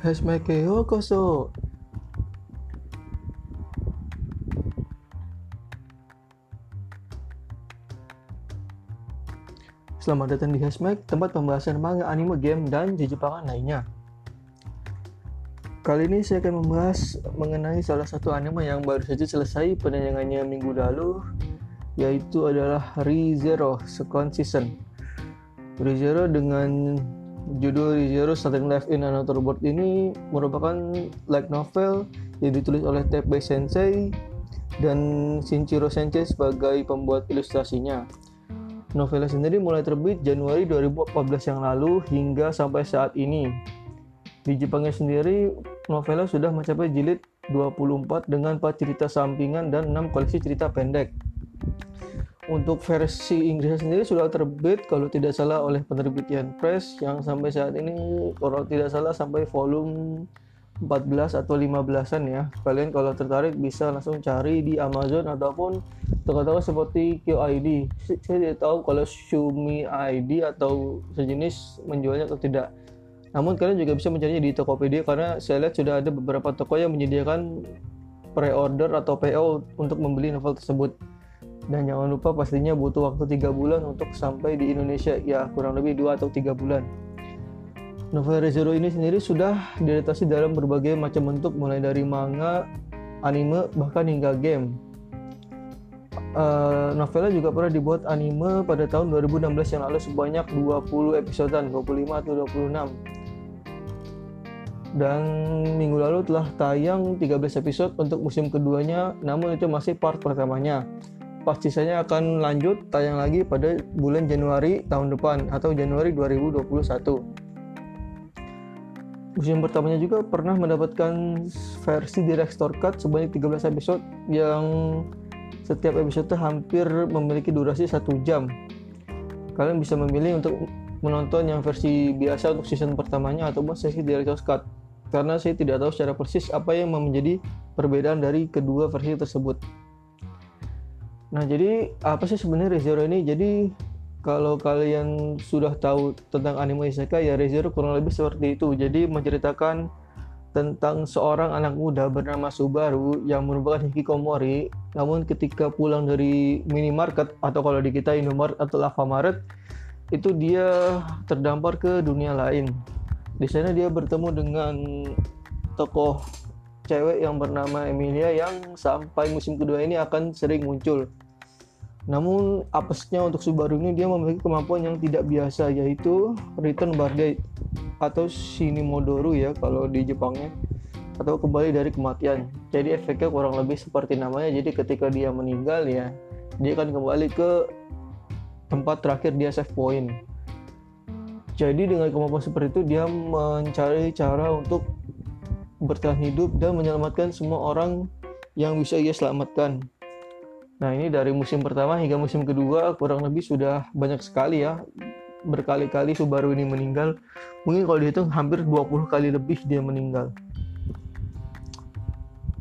Hashmake Yokoso Selamat datang di Hashmake, tempat pembahasan manga, anime, game, dan jejepangan lainnya. Kali ini saya akan membahas mengenai salah satu anime yang baru saja selesai penayangannya minggu lalu, yaitu adalah ReZero Second Season. ReZero dengan judul ReZero Starting Life in Another World ini merupakan light novel yang ditulis oleh Teppei Sensei dan Shinjiro Sensei sebagai pembuat ilustrasinya. Novelnya sendiri mulai terbit Januari 2014 yang lalu hingga sampai saat ini. Di Jepangnya sendiri, novelnya sudah mencapai jilid 24 dengan 4 cerita sampingan dan 6 koleksi cerita pendek. Untuk versi Inggrisnya sendiri sudah terbit kalau tidak salah oleh penerbit Yen Press yang sampai saat ini kalau tidak salah sampai volume 14 atau 15-an ya. Kalian kalau tertarik bisa langsung cari di Amazon ataupun toko-toko seperti QID. Saya tidak tahu kalau Shumi ID atau sejenis menjualnya atau tidak. Namun kalian juga bisa mencarinya di Tokopedia karena saya lihat sudah ada beberapa toko yang menyediakan pre-order atau PO untuk membeli novel tersebut. Dan jangan lupa pastinya butuh waktu 3 bulan untuk sampai di Indonesia ya kurang lebih 2 atau 3 bulan. Novel ReZero ini sendiri sudah diadaptasi dalam berbagai macam bentuk mulai dari manga, anime, bahkan hingga game. Uh, novelnya juga pernah dibuat anime pada tahun 2016 yang lalu sebanyak 20 episode 25 atau 26. Dan minggu lalu telah tayang 13 episode untuk musim keduanya, namun itu masih part pertamanya. Part sisanya akan lanjut tayang lagi pada bulan Januari tahun depan atau Januari 2021 musim pertamanya juga pernah mendapatkan versi director cut sebanyak 13 episode yang setiap episode hampir memiliki durasi satu jam. Kalian bisa memilih untuk menonton yang versi biasa untuk season pertamanya ataupun sesi director cut. Karena saya tidak tahu secara persis apa yang menjadi perbedaan dari kedua versi tersebut. Nah, jadi apa sih sebenarnya ReZero ini? Jadi kalau kalian sudah tahu tentang anime isekai ya ReZero kurang lebih seperti itu. Jadi menceritakan tentang seorang anak muda bernama Subaru yang merupakan hikikomori namun ketika pulang dari minimarket atau kalau di kita Indomaret atau Alfamaret itu dia terdampar ke dunia lain. Di sana dia bertemu dengan tokoh cewek yang bernama Emilia yang sampai musim kedua ini akan sering muncul. Namun apesnya untuk Subaru ini dia memiliki kemampuan yang tidak biasa yaitu return birthday atau Shinimodoru ya kalau di Jepangnya atau kembali dari kematian. Jadi efeknya kurang lebih seperti namanya. Jadi ketika dia meninggal ya dia akan kembali ke tempat terakhir dia save point. Jadi dengan kemampuan seperti itu dia mencari cara untuk bertahan hidup dan menyelamatkan semua orang yang bisa ia selamatkan. Nah ini dari musim pertama hingga musim kedua kurang lebih sudah banyak sekali ya berkali-kali Subaru ini meninggal. Mungkin kalau dihitung hampir 20 kali lebih dia meninggal.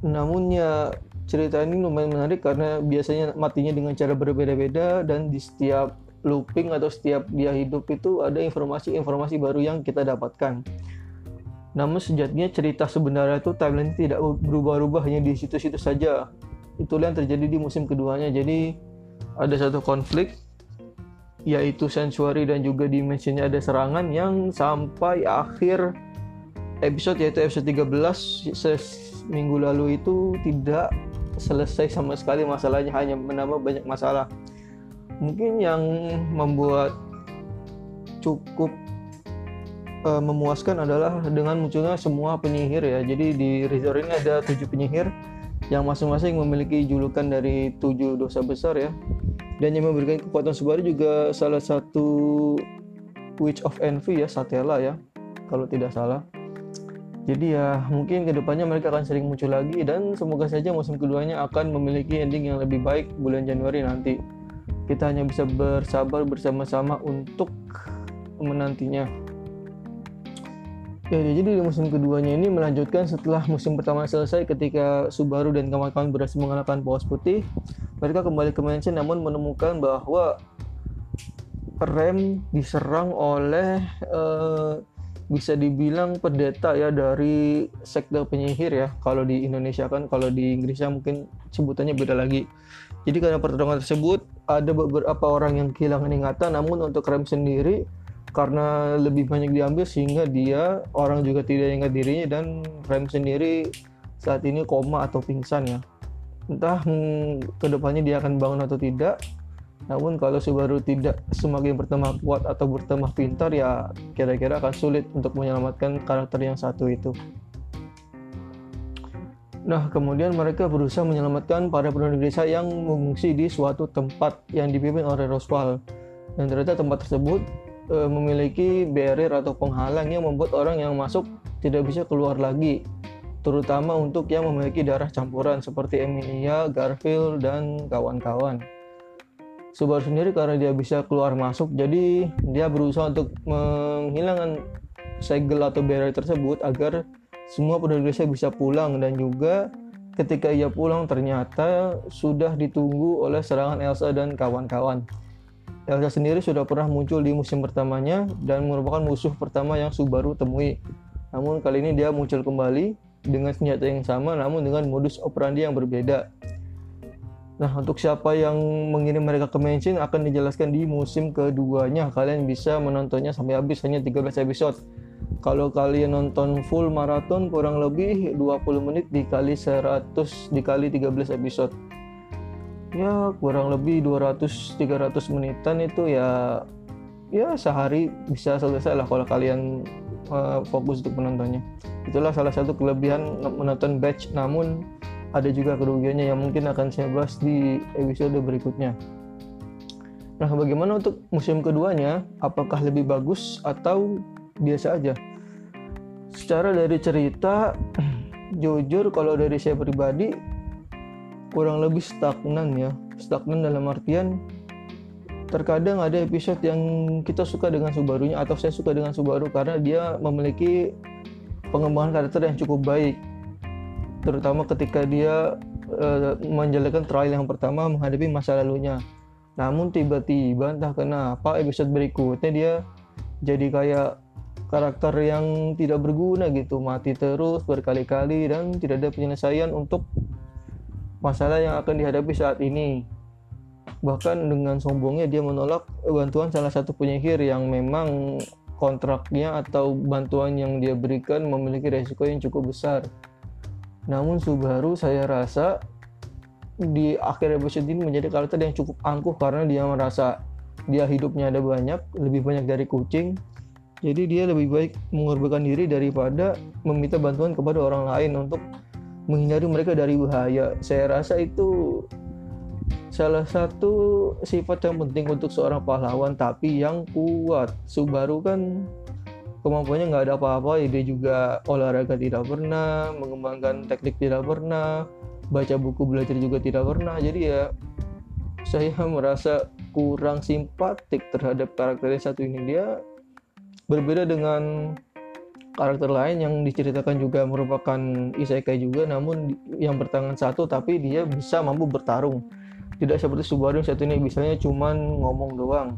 Namun ya cerita ini lumayan menarik karena biasanya matinya dengan cara berbeda-beda dan di setiap looping atau setiap dia hidup itu ada informasi-informasi baru yang kita dapatkan. Namun sejatinya cerita sebenarnya itu timeline tidak berubah-ubah hanya di situ-situ saja. Itulah yang terjadi di musim keduanya. Jadi ada satu konflik yaitu sanctuary dan juga dimensinya ada serangan yang sampai akhir episode yaitu episode 13 minggu lalu itu tidak selesai sama sekali masalahnya hanya menambah banyak masalah. Mungkin yang membuat cukup uh, memuaskan adalah dengan munculnya semua penyihir ya. Jadi di resort ini ada tujuh penyihir yang masing-masing memiliki julukan dari tujuh dosa besar ya. Dan yang memberikan kekuatan Subaru juga salah satu Witch of Envy ya Satella ya kalau tidak salah. Jadi ya mungkin ke depannya mereka akan sering muncul lagi dan semoga saja musim keduanya akan memiliki ending yang lebih baik bulan Januari nanti. Kita hanya bisa bersabar bersama-sama untuk menantinya Ya, jadi di musim keduanya ini melanjutkan setelah musim pertama selesai ketika Subaru dan kawan-kawan berhasil mengalahkan Paus Putih. Mereka kembali ke mansion namun menemukan bahwa rem diserang oleh uh, bisa dibilang pendeta ya dari sekte penyihir ya kalau di Indonesia kan kalau di Inggrisnya mungkin sebutannya beda lagi jadi karena pertarungan tersebut ada beberapa orang yang kehilangan ingatan namun untuk Rem sendiri karena lebih banyak diambil sehingga dia orang juga tidak ingat dirinya dan Rem sendiri saat ini koma atau pingsan ya entah hmm, ke depannya dia akan bangun atau tidak namun kalau Subaru tidak semakin bertambah kuat atau bertambah pintar ya kira-kira akan sulit untuk menyelamatkan karakter yang satu itu. Nah, kemudian mereka berusaha menyelamatkan para penduduk desa yang mengungsi di suatu tempat yang dipimpin oleh Roswell. Dan ternyata tempat tersebut e, memiliki barrier atau penghalang yang membuat orang yang masuk tidak bisa keluar lagi, terutama untuk yang memiliki darah campuran seperti Emilia, Garfield, dan kawan-kawan. Subaru sendiri karena dia bisa keluar masuk jadi dia berusaha untuk menghilangkan segel atau barrier tersebut agar semua penduduk desa bisa pulang dan juga ketika ia pulang ternyata sudah ditunggu oleh serangan Elsa dan kawan-kawan. Elsa sendiri sudah pernah muncul di musim pertamanya dan merupakan musuh pertama yang Subaru temui. Namun kali ini dia muncul kembali dengan senjata yang sama namun dengan modus operandi yang berbeda. Nah, untuk siapa yang mengirim mereka ke Mansion akan dijelaskan di musim keduanya. Kalian bisa menontonnya sampai habis hanya 13 episode. Kalau kalian nonton full maraton kurang lebih 20 menit dikali 100 dikali 13 episode. Ya, kurang lebih 200 300 menitan itu ya ya sehari bisa selesai lah kalau kalian uh, fokus untuk menontonnya. Itulah salah satu kelebihan menonton batch namun ada juga kerugiannya yang mungkin akan saya bahas di episode berikutnya. Nah, bagaimana untuk musim keduanya? Apakah lebih bagus atau biasa aja? Secara dari cerita, jujur kalau dari saya pribadi kurang lebih stagnan ya. Stagnan dalam artian terkadang ada episode yang kita suka dengan Subarunya atau saya suka dengan Subaru karena dia memiliki pengembangan karakter yang cukup baik terutama ketika dia uh, menjalankan trial yang pertama menghadapi masa lalunya. Namun tiba-tiba entah kenapa episode berikutnya dia jadi kayak karakter yang tidak berguna gitu, mati terus berkali-kali dan tidak ada penyelesaian untuk masalah yang akan dihadapi saat ini. Bahkan dengan sombongnya dia menolak bantuan salah satu penyihir yang memang kontraknya atau bantuan yang dia berikan memiliki resiko yang cukup besar. Namun Subaru saya rasa di akhir episode ini menjadi karakter yang cukup angkuh karena dia merasa dia hidupnya ada banyak, lebih banyak dari kucing. Jadi dia lebih baik mengorbankan diri daripada meminta bantuan kepada orang lain untuk menghindari mereka dari bahaya. Saya rasa itu salah satu sifat yang penting untuk seorang pahlawan tapi yang kuat. Subaru kan kemampuannya nggak ada apa-apa ya dia juga olahraga tidak pernah mengembangkan teknik tidak pernah baca buku belajar juga tidak pernah jadi ya saya merasa kurang simpatik terhadap karakter yang satu ini dia berbeda dengan karakter lain yang diceritakan juga merupakan isekai juga namun yang bertangan satu tapi dia bisa mampu bertarung. Tidak seperti Subaru yang satu ini misalnya cuman ngomong doang.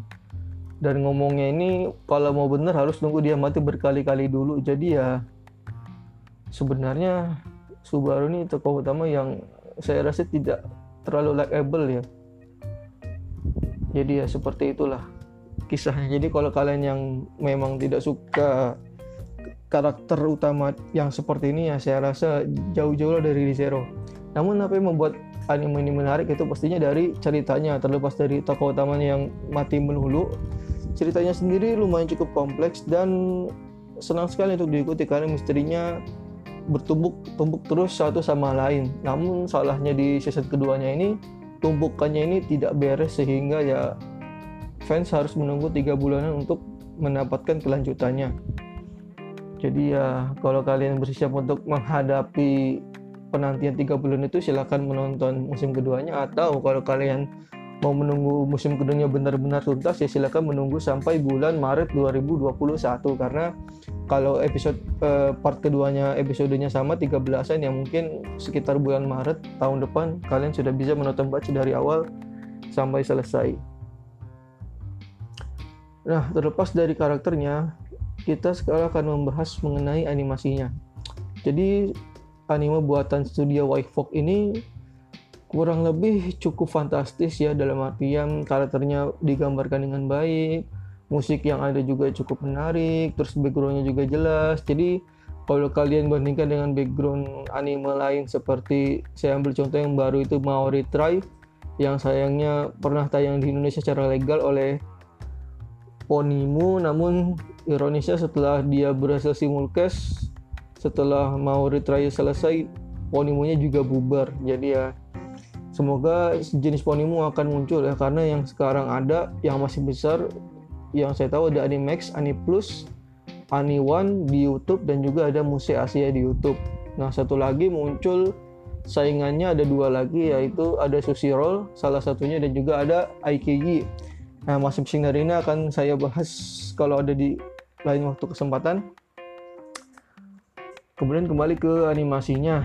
Dan ngomongnya ini kalau mau bener harus nunggu dia mati berkali-kali dulu. Jadi ya sebenarnya Subaru ini tokoh utama yang saya rasa tidak terlalu likable ya. Jadi ya seperti itulah kisahnya. Jadi kalau kalian yang memang tidak suka karakter utama yang seperti ini ya saya rasa jauh-jauh dari Zero namun apa yang membuat anime ini menarik itu pastinya dari ceritanya terlepas dari tokoh utamanya yang mati melulu ceritanya sendiri lumayan cukup kompleks dan senang sekali untuk diikuti karena misterinya bertumbuk-tumbuk terus satu sama lain. Namun salahnya di season keduanya ini tumpukannya ini tidak beres sehingga ya fans harus menunggu tiga bulanan untuk mendapatkan kelanjutannya. Jadi ya kalau kalian bersiap untuk menghadapi penantian tiga bulan itu silahkan menonton musim keduanya atau kalau kalian mau menunggu musim keduanya benar-benar tuntas ya silakan menunggu sampai bulan Maret 2021 karena kalau episode eh, part keduanya episodenya sama 13-an ya mungkin sekitar bulan Maret tahun depan kalian sudah bisa menonton batch dari awal sampai selesai. Nah, terlepas dari karakternya, kita sekarang akan membahas mengenai animasinya. Jadi anime buatan studio White Fox ini kurang lebih cukup fantastis ya dalam artian karakternya digambarkan dengan baik, musik yang ada juga cukup menarik, terus backgroundnya juga jelas. Jadi kalau kalian bandingkan dengan background anime lain seperti saya ambil contoh yang baru itu Maori Tribe yang sayangnya pernah tayang di Indonesia secara legal oleh Ponimu namun ironisnya setelah dia berhasil simulcast setelah Maori Tribe selesai Ponimunya juga bubar jadi ya semoga jenis Ponimu akan muncul ya karena yang sekarang ada yang masih besar yang saya tahu ada Animax, Aniplus, Ani One di YouTube dan juga ada Musik Asia di YouTube. Nah, satu lagi muncul saingannya ada dua lagi yaitu ada Sushi Roll salah satunya dan juga ada IKG. Nah, masing-masing dari ini akan saya bahas kalau ada di lain waktu kesempatan. Kemudian kembali ke animasinya.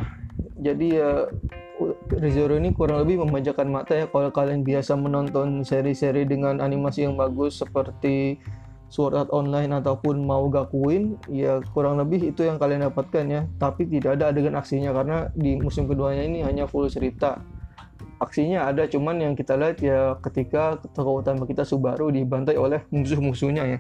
Jadi ya ReZero ini kurang lebih memanjakan mata ya kalau kalian biasa menonton seri-seri dengan animasi yang bagus seperti Sword Art Online ataupun mau gakuin ya kurang lebih itu yang kalian dapatkan ya tapi tidak ada adegan aksinya karena di musim keduanya ini hanya full cerita aksinya ada cuman yang kita lihat ya ketika tokoh utama kita Subaru dibantai oleh musuh-musuhnya ya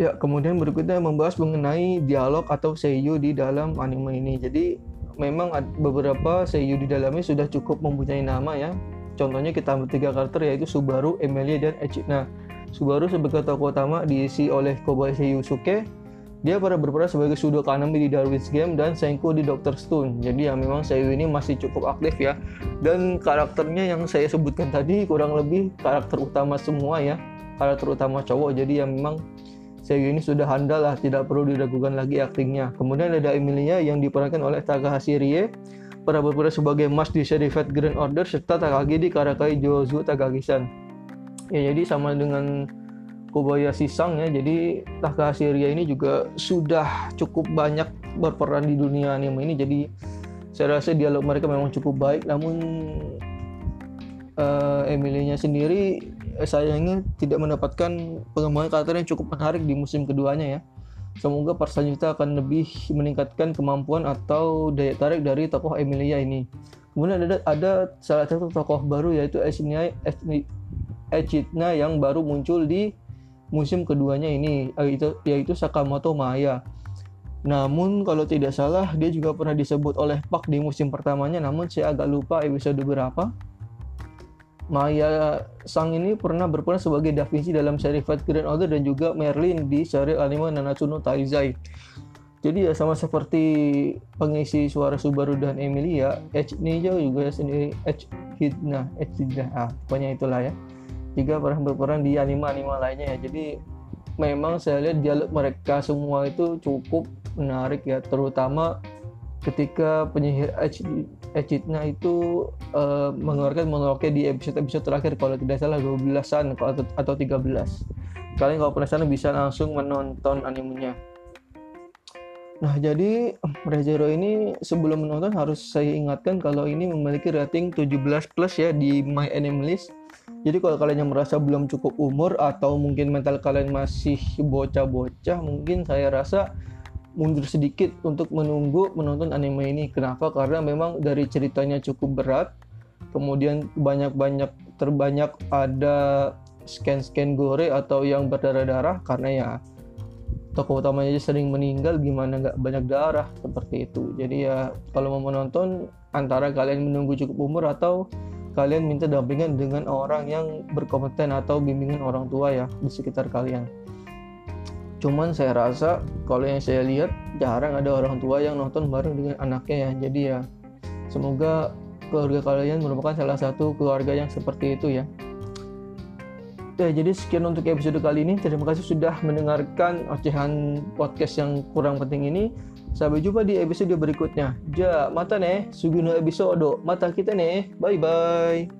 ya kemudian berikutnya membahas mengenai dialog atau seiyu di dalam anime ini jadi memang beberapa seiyu di dalamnya sudah cukup mempunyai nama ya Contohnya kita ambil tiga karakter yaitu Subaru, Emilia, dan Echidna. Subaru sebagai tokoh utama diisi oleh Kobayashi Yusuke. Dia pada berperan sebagai Sudo Kanami di Darwin's Game dan Senku di Doctor Stone. Jadi ya memang Seiyu ini masih cukup aktif ya. Dan karakternya yang saya sebutkan tadi kurang lebih karakter utama semua ya. Karakter utama cowok. Jadi ya memang Seiyu ini sudah handal lah, tidak perlu diragukan lagi aktingnya. Kemudian ada Emilia yang diperankan oleh Takahashi Rie pernah berperan sebagai Mas di Grand Order serta Takagi di Karakai Jozu Takagi-san. Ya jadi sama dengan Kobayashi Sang ya. Jadi Takahashi Ria ini juga sudah cukup banyak berperan di dunia anime ini. Jadi saya rasa dialog mereka memang cukup baik. Namun uh, Emilia sendiri sayangnya tidak mendapatkan pengembangan karakter yang cukup menarik di musim keduanya ya. Semoga perselanjutnya akan lebih meningkatkan kemampuan atau daya tarik dari tokoh Emilia ini. Kemudian ada, ada salah satu tokoh baru yaitu Echidna yang baru muncul di musim keduanya ini yaitu, yaitu Sakamoto Maya. Namun kalau tidak salah dia juga pernah disebut oleh Pak di musim pertamanya namun saya agak lupa episode berapa. Maya Sang ini pernah berperan sebagai Da Vinci dalam seri Fight Grand Order dan juga Merlin di seri anime Nanatsu no Taizai. Jadi ya sama seperti pengisi suara Subaru dan Emilia, H Ninja juga sendiri H Hidna, H Hidna, ah, pokoknya itulah ya. Juga pernah berperan di anime-anime lainnya ya. Jadi memang saya lihat dialog mereka semua itu cukup menarik ya, terutama ketika penyihir Echidna itu uh, mengeluarkan monolognya di episode-episode terakhir kalau tidak salah 12-an atau, atau 13 kalian kalau penasaran bisa langsung menonton animenya Nah, jadi ReZero ini sebelum menonton harus saya ingatkan kalau ini memiliki rating 17 plus ya di My Anime List. Jadi kalau kalian yang merasa belum cukup umur atau mungkin mental kalian masih bocah-bocah, mungkin saya rasa mundur sedikit untuk menunggu menonton anime ini. Kenapa? Karena memang dari ceritanya cukup berat, kemudian banyak-banyak terbanyak ada scan-scan gore atau yang berdarah-darah karena ya tokoh utamanya aja sering meninggal gimana nggak banyak darah seperti itu jadi ya kalau mau menonton antara kalian menunggu cukup umur atau kalian minta dampingan dengan orang yang berkompeten atau bimbingan orang tua ya di sekitar kalian cuman saya rasa kalau yang saya lihat jarang ada orang tua yang nonton bareng dengan anaknya ya jadi ya semoga keluarga kalian merupakan salah satu keluarga yang seperti itu ya Ya, jadi sekian untuk episode kali ini. Terima kasih sudah mendengarkan ocehan podcast yang kurang penting ini. Sampai jumpa di episode berikutnya. Ja, mata nih, sugino episode. Mata kita nih. Bye bye.